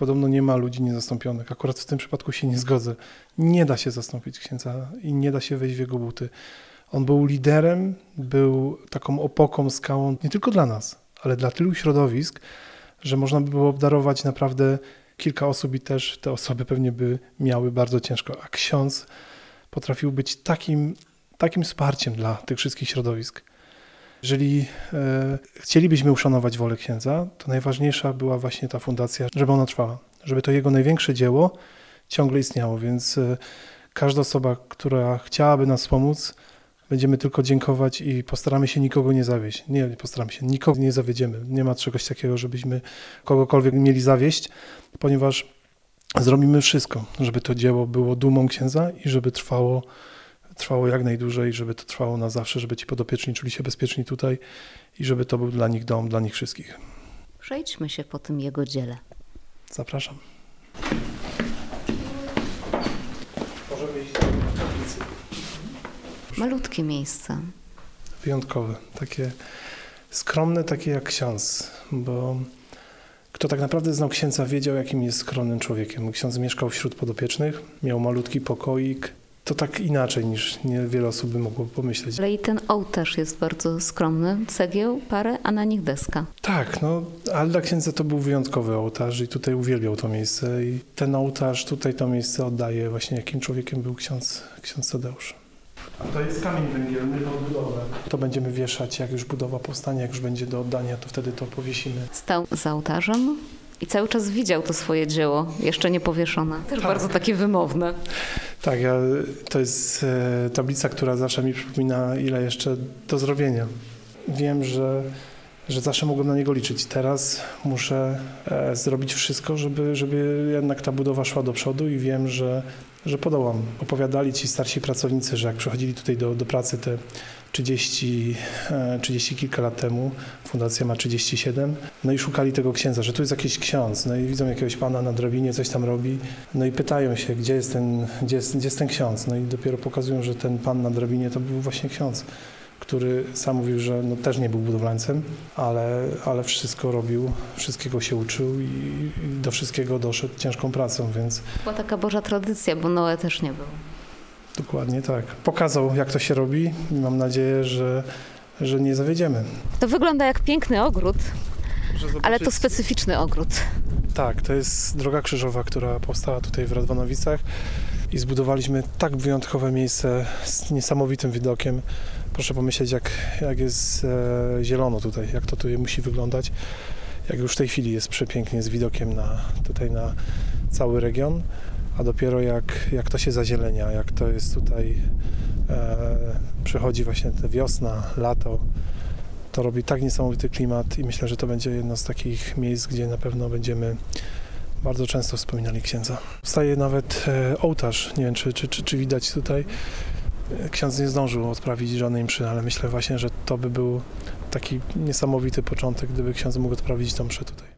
Podobno nie ma ludzi niezastąpionych. Akurat w tym przypadku się nie zgodzę. Nie da się zastąpić księdza i nie da się wejść w jego buty. On był liderem, był taką opoką, skałą nie tylko dla nas, ale dla tylu środowisk, że można by było obdarować naprawdę kilka osób i też te osoby pewnie by miały bardzo ciężko. A ksiądz potrafił być takim, takim wsparciem dla tych wszystkich środowisk. Jeżeli e, chcielibyśmy uszanować wolę księdza, to najważniejsza była właśnie ta fundacja, żeby ona trwała, żeby to jego największe dzieło ciągle istniało, więc e, każda osoba, która chciałaby nas pomóc, będziemy tylko dziękować i postaramy się nikogo nie zawieść. Nie, nie postaramy się, nikogo nie zawiedziemy. Nie ma czegoś takiego, żebyśmy kogokolwiek mieli zawieść, ponieważ zrobimy wszystko, żeby to dzieło było dumą księdza i żeby trwało trwało jak najdłużej, żeby to trwało na zawsze, żeby ci podopieczni czuli się bezpieczni tutaj i żeby to był dla nich dom, dla nich wszystkich. Przejdźmy się po tym jego dziele. Zapraszam. Możemy iść do kaplicy. Malutkie miejsce. Wyjątkowe, takie skromne, takie jak ksiądz, bo kto tak naprawdę znał księdza, wiedział, jakim jest skromnym człowiekiem. Ksiądz mieszkał wśród podopiecznych, miał malutki pokoik, to tak inaczej niż niewiele osób by mogło pomyśleć. Ale i ten ołtarz jest bardzo skromny. Cegieł, parę, a na nich deska. Tak, no, ale dla księdza to był wyjątkowy ołtarz i tutaj uwielbiał to miejsce. I ten ołtarz, tutaj to miejsce oddaje właśnie jakim człowiekiem był ksiądz, ksiądz Tadeusz. A to jest kamień węgielny do odbudowy. To będziemy wieszać, jak już budowa powstanie, jak już będzie do oddania, to wtedy to powiesimy. Stał za ołtarzem i cały czas widział to swoje dzieło, jeszcze nie powieszone. Też Tak. bardzo takie wymowne. Tak, ja, to jest e, tablica, która zawsze mi przypomina, ile jeszcze do zrobienia. Wiem, że, że zawsze mogłem na niego liczyć. Teraz muszę e, zrobić wszystko, żeby, żeby jednak ta budowa szła do przodu i wiem, że, że podołam. Opowiadali ci starsi pracownicy, że jak przychodzili tutaj do, do pracy te 30, e, 30 kilka lat temu, fundacja ma 37, no i szukali tego księdza, że tu jest jakiś ksiądz, no i widzą jakiegoś pana na drabinie, coś tam robi, no i pytają się, gdzie jest ten, gdzie jest, gdzie jest ten ksiądz, no i dopiero pokazują, że ten pan na drabinie to był właśnie ksiądz, który sam mówił, że no też nie był budowlańcem, ale, ale wszystko robił, wszystkiego się uczył i, i do wszystkiego doszedł ciężką pracą, więc Była taka Boża tradycja, bo Noe też nie był. dokładnie tak. Pokazał, jak to się robi i mam nadzieję, że, że nie zawiedziemy. To wygląda jak piękny ogród, ale to specyficzny ogród. Tak, to jest droga krzyżowa, która powstała tutaj w Radwanowicach i zbudowaliśmy tak wyjątkowe miejsce z niesamowitym widokiem. Proszę pomyśleć, jak, jak jest e, zielono tutaj, jak to tutaj musi wyglądać. Jak już w tej chwili jest przepięknie z widokiem na, tutaj na cały region, a dopiero jak, jak to się zazielenia, jak to jest tutaj, e, przychodzi właśnie wiosna, lato, to robi tak niesamowity klimat i myślę, że to będzie jedno z takich miejsc, gdzie na pewno będziemy bardzo często wspominali księdza. Staje nawet e, ołtarz, nie wiem czy, czy, czy, czy widać tutaj. E, Ksiądz nie zdążył odprawić żadnej mszy, ale myślę właśnie, że to by był taki niesamowity początek, gdyby ksiądz mógł odprawić tą mszę tutaj.